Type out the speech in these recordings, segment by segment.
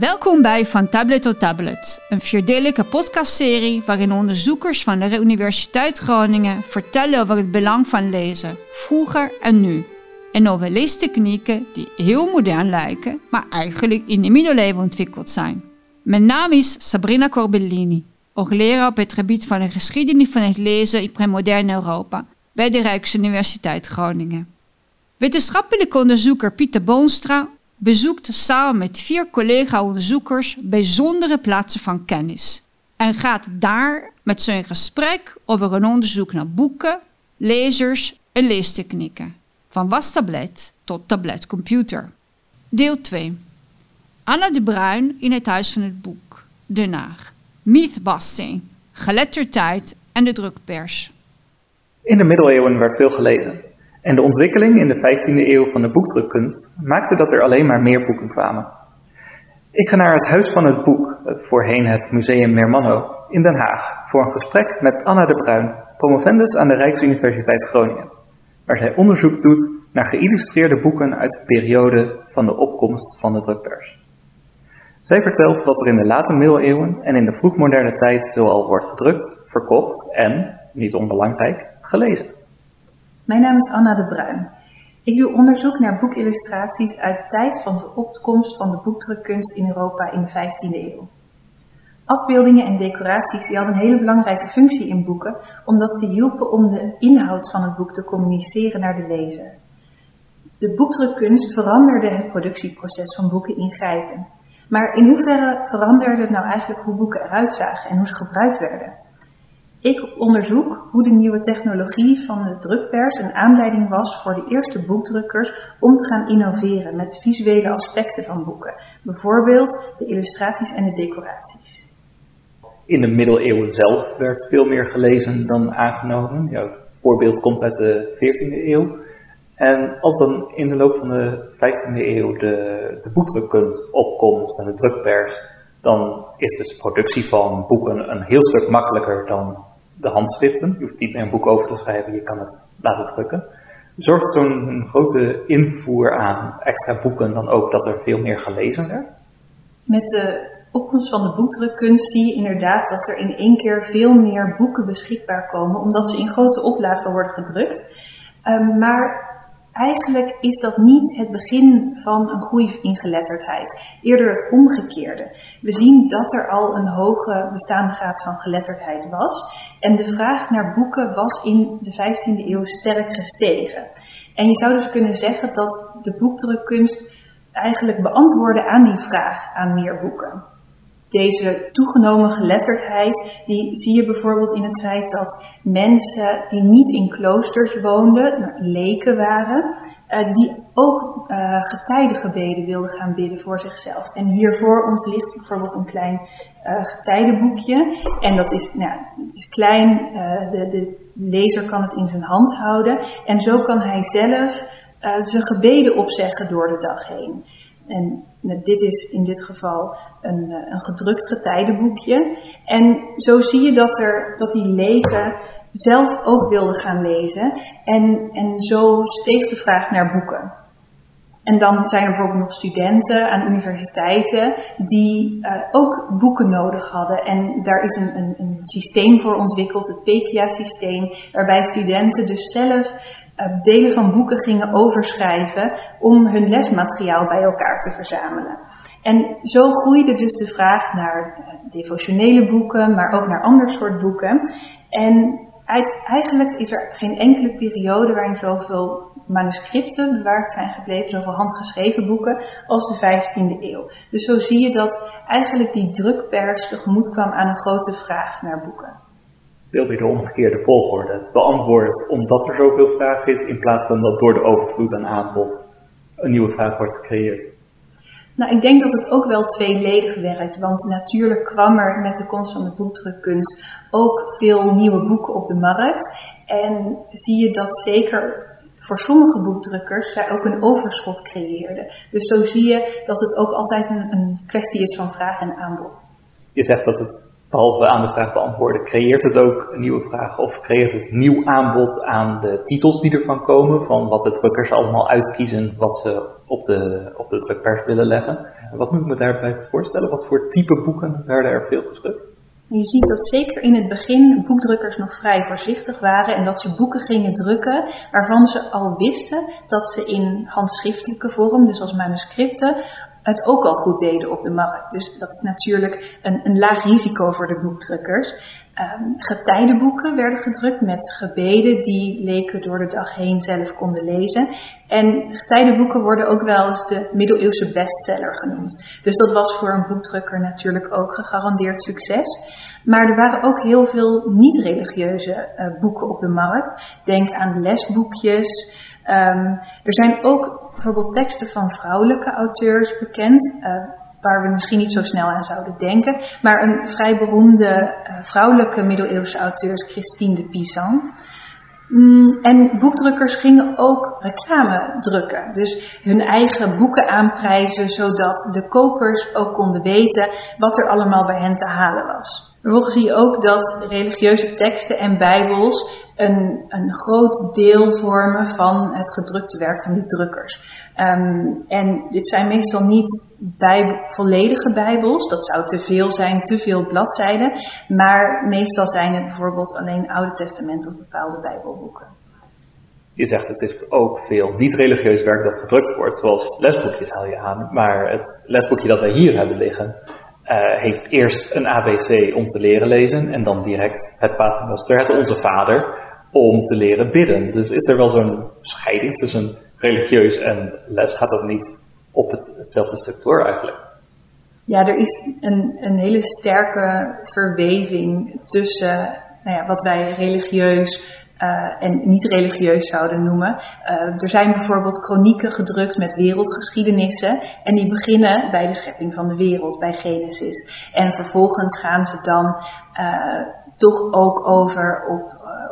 Welkom bij Van Tablet tot Tablet, een vierdelige podcastserie waarin onderzoekers van de Universiteit Groningen vertellen over het belang van lezen, vroeger en nu. En over leestechnieken die heel modern lijken, maar eigenlijk in de middeleeuwen ontwikkeld zijn. Mijn naam is Sabrina Corbellini, hoogleraar op het gebied van de geschiedenis van het lezen in premoderne Europa bij de Rijksuniversiteit Groningen. Wetenschappelijk onderzoeker Pieter Boonstra bezoekt samen met vier collega-onderzoekers bijzondere plaatsen van kennis en gaat daar met ze in gesprek over een onderzoek naar boeken, lezers en leestechnieken, van wastablet tot tabletcomputer. Deel 2. Anna de Bruin in het Huis van het Boek, Den Haag. Mythbusting, geletterdheid en de drukpers. In de middeleeuwen werd veel gelezen. En de ontwikkeling in de 15e eeuw van de boekdrukkunst maakte dat er alleen maar meer boeken kwamen. Ik ga naar het Huis van het Boek, voorheen het Museum Meermanno, in Den Haag, voor een gesprek met Anna de Bruin, promovendus aan de Rijksuniversiteit Groningen, waar zij onderzoek doet naar geïllustreerde boeken uit de periode van de opkomst van de drukpers. Zij vertelt wat er in de late middeleeuwen en in de vroegmoderne tijd zoal wordt gedrukt, verkocht en, niet onbelangrijk, gelezen. Mijn naam is Anna de Bruin. Ik doe onderzoek naar boekillustraties uit de tijd van de opkomst van de boekdrukkunst in Europa in de 15e eeuw. Afbeeldingen en decoraties die hadden een hele belangrijke functie in boeken, omdat ze hielpen om de inhoud van het boek te communiceren naar de lezer. De boekdrukkunst veranderde het productieproces van boeken ingrijpend. Maar in hoeverre veranderde het nou eigenlijk hoe boeken eruit zagen en hoe ze gebruikt werden? Ik onderzoek hoe de nieuwe technologie van de drukpers een aanleiding was voor de eerste boekdrukkers om te gaan innoveren met de visuele aspecten van boeken, bijvoorbeeld de illustraties en de decoraties. In de middeleeuwen zelf werd veel meer gelezen dan aangenomen. Jouw voorbeeld komt uit de 14e eeuw. En als dan in de loop van de 15e eeuw de, de boekdrukkunst opkomt en de drukpers, dan is dus de productie van boeken een heel stuk makkelijker dan de handschriften. Je hoeft niet meer een boek over te schrijven, je kan het laten drukken. Zorgt zo'n grote invoer aan extra boeken dan ook dat er veel meer gelezen werd? Met de opkomst van de boekdrukkunst zie je inderdaad dat er in één keer veel meer boeken beschikbaar komen, omdat ze in grote oplagen worden gedrukt. Um, maar Eigenlijk is dat niet het begin van een groei in geletterdheid, eerder het omgekeerde. We zien dat er al een hoge bestaande graad van geletterdheid was en de vraag naar boeken was in de 15e eeuw sterk gestegen. En je zou dus kunnen zeggen dat de boekdrukkunst eigenlijk beantwoordde aan die vraag aan meer boeken. Deze toegenomen geletterdheid, die zie je bijvoorbeeld in het feit dat mensen die niet in kloosters woonden, leken waren, uh, die ook uh, getijdengebeden wilden gaan bidden voor zichzelf. En hier voor ons ligt bijvoorbeeld een klein uh, getijdenboekje. En dat is, nou, het is klein, de, de lezer kan het in zijn hand houden. En zo kan hij zelf zijn gebeden opzeggen door de dag heen. En dit is in dit geval een, eh, een gedrukt getijdenboekje. En zo zie je dat, er, dat die leken zelf ook wilden gaan lezen. En, en zo steeg de vraag naar boeken. En dan zijn er bijvoorbeeld nog studenten aan universiteiten die uh, ook boeken nodig hadden. En daar is een, een, een systeem voor ontwikkeld, het PECIA-systeem, waarbij studenten dus zelf uh, delen van boeken gingen overschrijven om hun lesmateriaal bij elkaar te verzamelen. En zo groeide dus de vraag naar uh, devotionele boeken, maar ook naar ander soort boeken. En eigenlijk is er geen enkele periode waarin zoveel manuscripten bewaard zijn gebleven, zoveel handgeschreven boeken, als de 15e eeuw. Dus zo zie je dat eigenlijk die drukpers tegemoet kwam aan een grote vraag naar boeken. Veel meer de omgekeerde volgorde. Het beantwoordt omdat er zoveel vraag is, in plaats van dat door de overvloed aan aanbod een nieuwe vraag wordt gecreëerd. Nou, ik denk dat het ook wel tweeledig werkt, want natuurlijk kwam er met de komst van de boekdrukkunst ook veel nieuwe boeken op de markt. En zie je dat zeker voor sommige boekdrukkers zij ook een overschot creëerden. Dus zo zie je dat het ook altijd een, een kwestie is van vraag en aanbod. Je zegt dat het behalve aan de vraag beantwoorden, creëert het ook een nieuwe vraag of creëert het nieuw aanbod aan de titels die ervan komen, van wat de drukkers allemaal uitkiezen wat ze op de, op de drukpers willen leggen. Wat moet ik me daarbij voorstellen? Wat voor type boeken werden er veel gedrukt? Je ziet dat zeker in het begin boekdrukkers nog vrij voorzichtig waren en dat ze boeken gingen drukken waarvan ze al wisten dat ze in handschriftelijke vorm, dus als manuscripten, het ook al goed deden op de markt. Dus dat is natuurlijk een, een laag risico voor de boekdrukkers. Um, getijdenboeken werden gedrukt met gebeden die leken door de dag heen zelf konden lezen. En getijdenboeken worden ook wel eens de middeleeuwse bestseller genoemd. Dus dat was voor een boekdrukker natuurlijk ook gegarandeerd succes. Maar er waren ook heel veel niet-religieuze uh, boeken op de markt. Denk aan lesboekjes. Um, er zijn ook bijvoorbeeld teksten van vrouwelijke auteurs bekend, uh, waar we misschien niet zo snel aan zouden denken. Maar een vrij beroemde uh, vrouwelijke middeleeuwse auteur is Christine de Pizan. Mm, en boekdrukkers gingen ook reclame drukken. Dus hun eigen boeken aanprijzen, zodat de kopers ook konden weten wat er allemaal bij hen te halen was. Vervolgens zie je ook dat religieuze teksten en bijbels een, een groot deel vormen van het gedrukte werk van die drukkers. Um, en dit zijn meestal niet bij, volledige bijbels, dat zou te veel zijn, te veel bladzijden. Maar meestal zijn het bijvoorbeeld alleen Oude Testament of bepaalde bijbelboeken. Je zegt het is ook veel niet-religieus werk dat gedrukt wordt, zoals lesboekjes haal je aan. Maar het lesboekje dat wij hier hebben liggen, heeft eerst een ABC om te leren lezen en dan direct het Paternoster, het Onze Vader, om te leren bidden. Dus is er wel zo'n scheiding tussen religieus en les? Gaat dat niet op het, hetzelfde stuk door eigenlijk? Ja, er is een, een hele sterke verweving tussen nou ja, wat wij religieus uh, en niet religieus zouden noemen. Uh, er zijn bijvoorbeeld chronieken gedrukt met wereldgeschiedenissen en die beginnen bij de schepping van de wereld, bij Genesis. En vervolgens gaan ze dan uh, toch ook over op,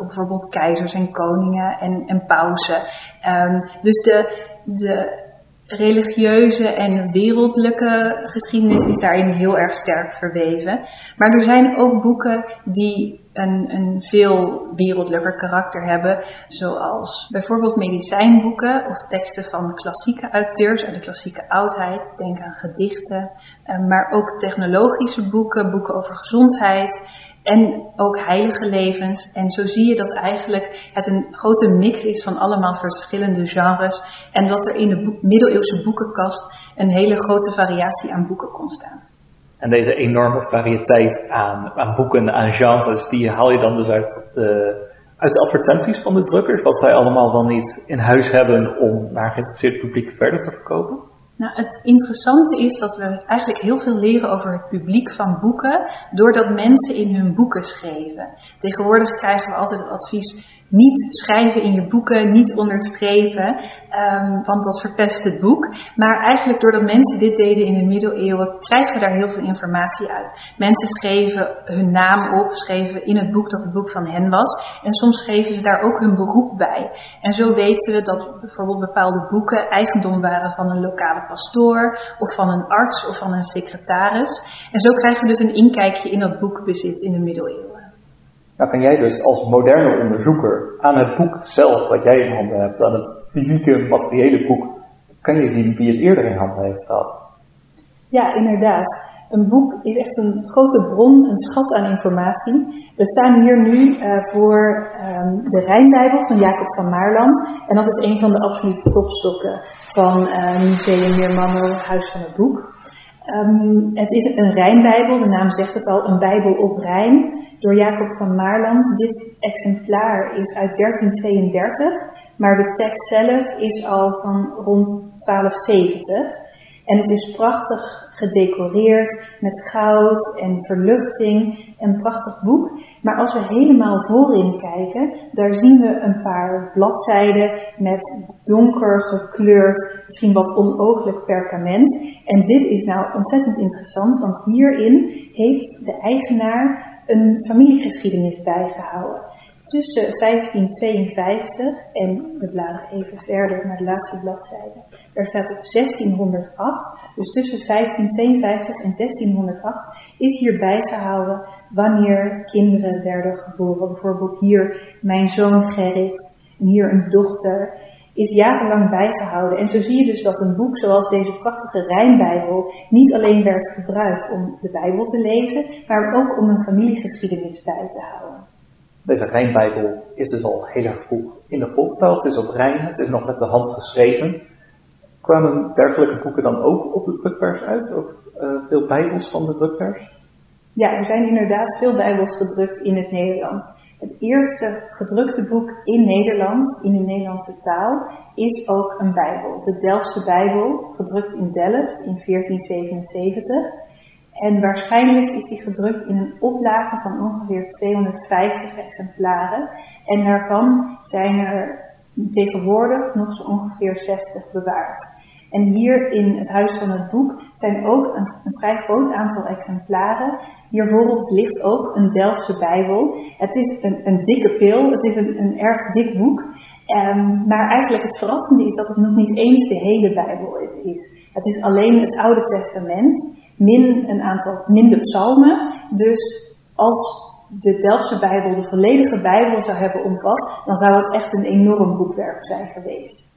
op bijvoorbeeld keizers en koningen en, en pausen. Um, dus de, de religieuze en wereldlijke geschiedenis is daarin heel erg sterk verweven. Maar er zijn ook boeken die een, een veel wereldlijker karakter hebben, zoals bijvoorbeeld medicijnboeken of teksten van klassieke auteurs uit de klassieke oudheid. Denk aan gedichten, eh, maar ook technologische boeken, boeken over gezondheid en ook heilige levens. En zo zie je dat eigenlijk het een grote mix is van allemaal verschillende genres en dat er in de middeleeuwse boekenkast een hele grote variatie aan boeken kon staan. En deze enorme variëteit aan, aan boeken, aan genres, die haal je dan dus uit de, uit de advertenties van de drukkers, wat zij allemaal wel niet in huis hebben om naar geïnteresseerd publiek verder te verkopen? Nou, het interessante is dat we eigenlijk heel veel leren over het publiek van boeken, doordat mensen in hun boeken schreven. Tegenwoordig krijgen we altijd het advies niet schrijven in je boeken, niet onderstrepen, um, want dat verpest het boek. Maar eigenlijk doordat mensen dit deden in de middeleeuwen, krijgen we daar heel veel informatie uit. Mensen schreven hun naam op, schreven in het boek dat het boek van hen was. En soms schreven ze daar ook hun beroep bij. En zo weten we dat bijvoorbeeld bepaalde boeken eigendom waren van een lokale pastoor, of van een arts, of van een secretaris. En zo krijgen we dus een inkijkje in dat boekbezit in de middeleeuwen. Nou kan jij dus als moderne onderzoeker aan het boek zelf, wat jij in handen hebt, aan het fysieke, materiële boek, kan je zien wie het eerder in handen heeft gehad. Ja, inderdaad. Een boek is echt een grote bron, een schat aan informatie. We staan hier nu uh, voor um, de Rijnbijbel van Jacob van Maarland. En dat is een van de absolute topstokken van uh, Museum Meermannen Huis van het Boek. Um, het is een Rijnbijbel, de naam zegt het al, een Bijbel op Rijn, door Jacob van Maarland. Dit exemplaar is uit 1332, maar de tekst zelf is al van rond 1270. En het is prachtig gedecoreerd met goud en verluchting. Een prachtig boek. Maar als we helemaal voorin kijken, daar zien we een paar bladzijden met donker gekleurd, misschien wat onooglijk perkament. En dit is nou ontzettend interessant, want hierin heeft de eigenaar een familiegeschiedenis bijgehouden. Tussen 1552 en we bladeren even verder naar de laatste bladzijde. Daar staat op 1608, dus tussen 1552 en 1608 is hier bijgehouden wanneer kinderen werden geboren. Bijvoorbeeld hier mijn zoon Gerrit en hier een dochter is jarenlang bijgehouden. En zo zie je dus dat een boek zoals deze prachtige Rijnbijbel niet alleen werd gebruikt om de Bijbel te lezen, maar ook om een familiegeschiedenis bij te houden. Deze Rijnbijbel is dus al heel erg vroeg in de volkstaal. Het is op Rijn, het is nog met de hand geschreven. Kwamen dergelijke boeken dan ook op de drukpers uit? Ook uh, veel Bijbels van de drukpers? Ja, er zijn inderdaad veel Bijbels gedrukt in het Nederlands. Het eerste gedrukte boek in Nederland, in de Nederlandse taal, is ook een Bijbel. De Delftse Bijbel, gedrukt in Delft in 1477. En waarschijnlijk is die gedrukt in een oplage van ongeveer 250 exemplaren. En daarvan zijn er tegenwoordig nog zo ongeveer 60 bewaard. En hier in het Huis van het Boek zijn ook een, een vrij groot aantal exemplaren. Hier volgens ligt ook een Delftse Bijbel. Het is een, een dikke pil, het is een, een erg dik boek. Um, maar eigenlijk het verrassende is dat het nog niet eens de hele Bijbel is. Het is alleen het Oude Testament, min een aantal, minder psalmen. Dus als de Delftse Bijbel de volledige Bijbel zou hebben omvat, dan zou het echt een enorm boekwerk zijn geweest.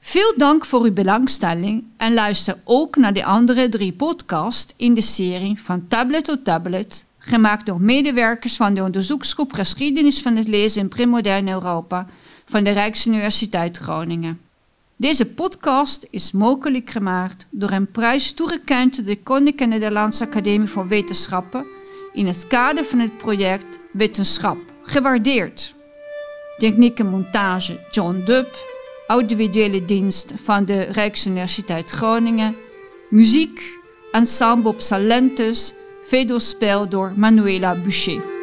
Veel dank voor uw belangstelling en luister ook naar de andere drie podcasts in de serie van Tablet tot Tablet, gemaakt door medewerkers van de onderzoeksgroep Geschiedenis van het Lezen in Premoderne Europa van de Rijksuniversiteit Groningen. Deze podcast is mogelijk gemaakt door een prijs toegekend door de Koninklijke Nederlandse Academie voor Wetenschappen in het kader van het project Wetenschap, gewaardeerd. Techniek montage John Dubb audiovisuele dienst van de Rijksuniversiteit Groningen, muziek, ensemble Salentus, vedospel door Manuela Boucher.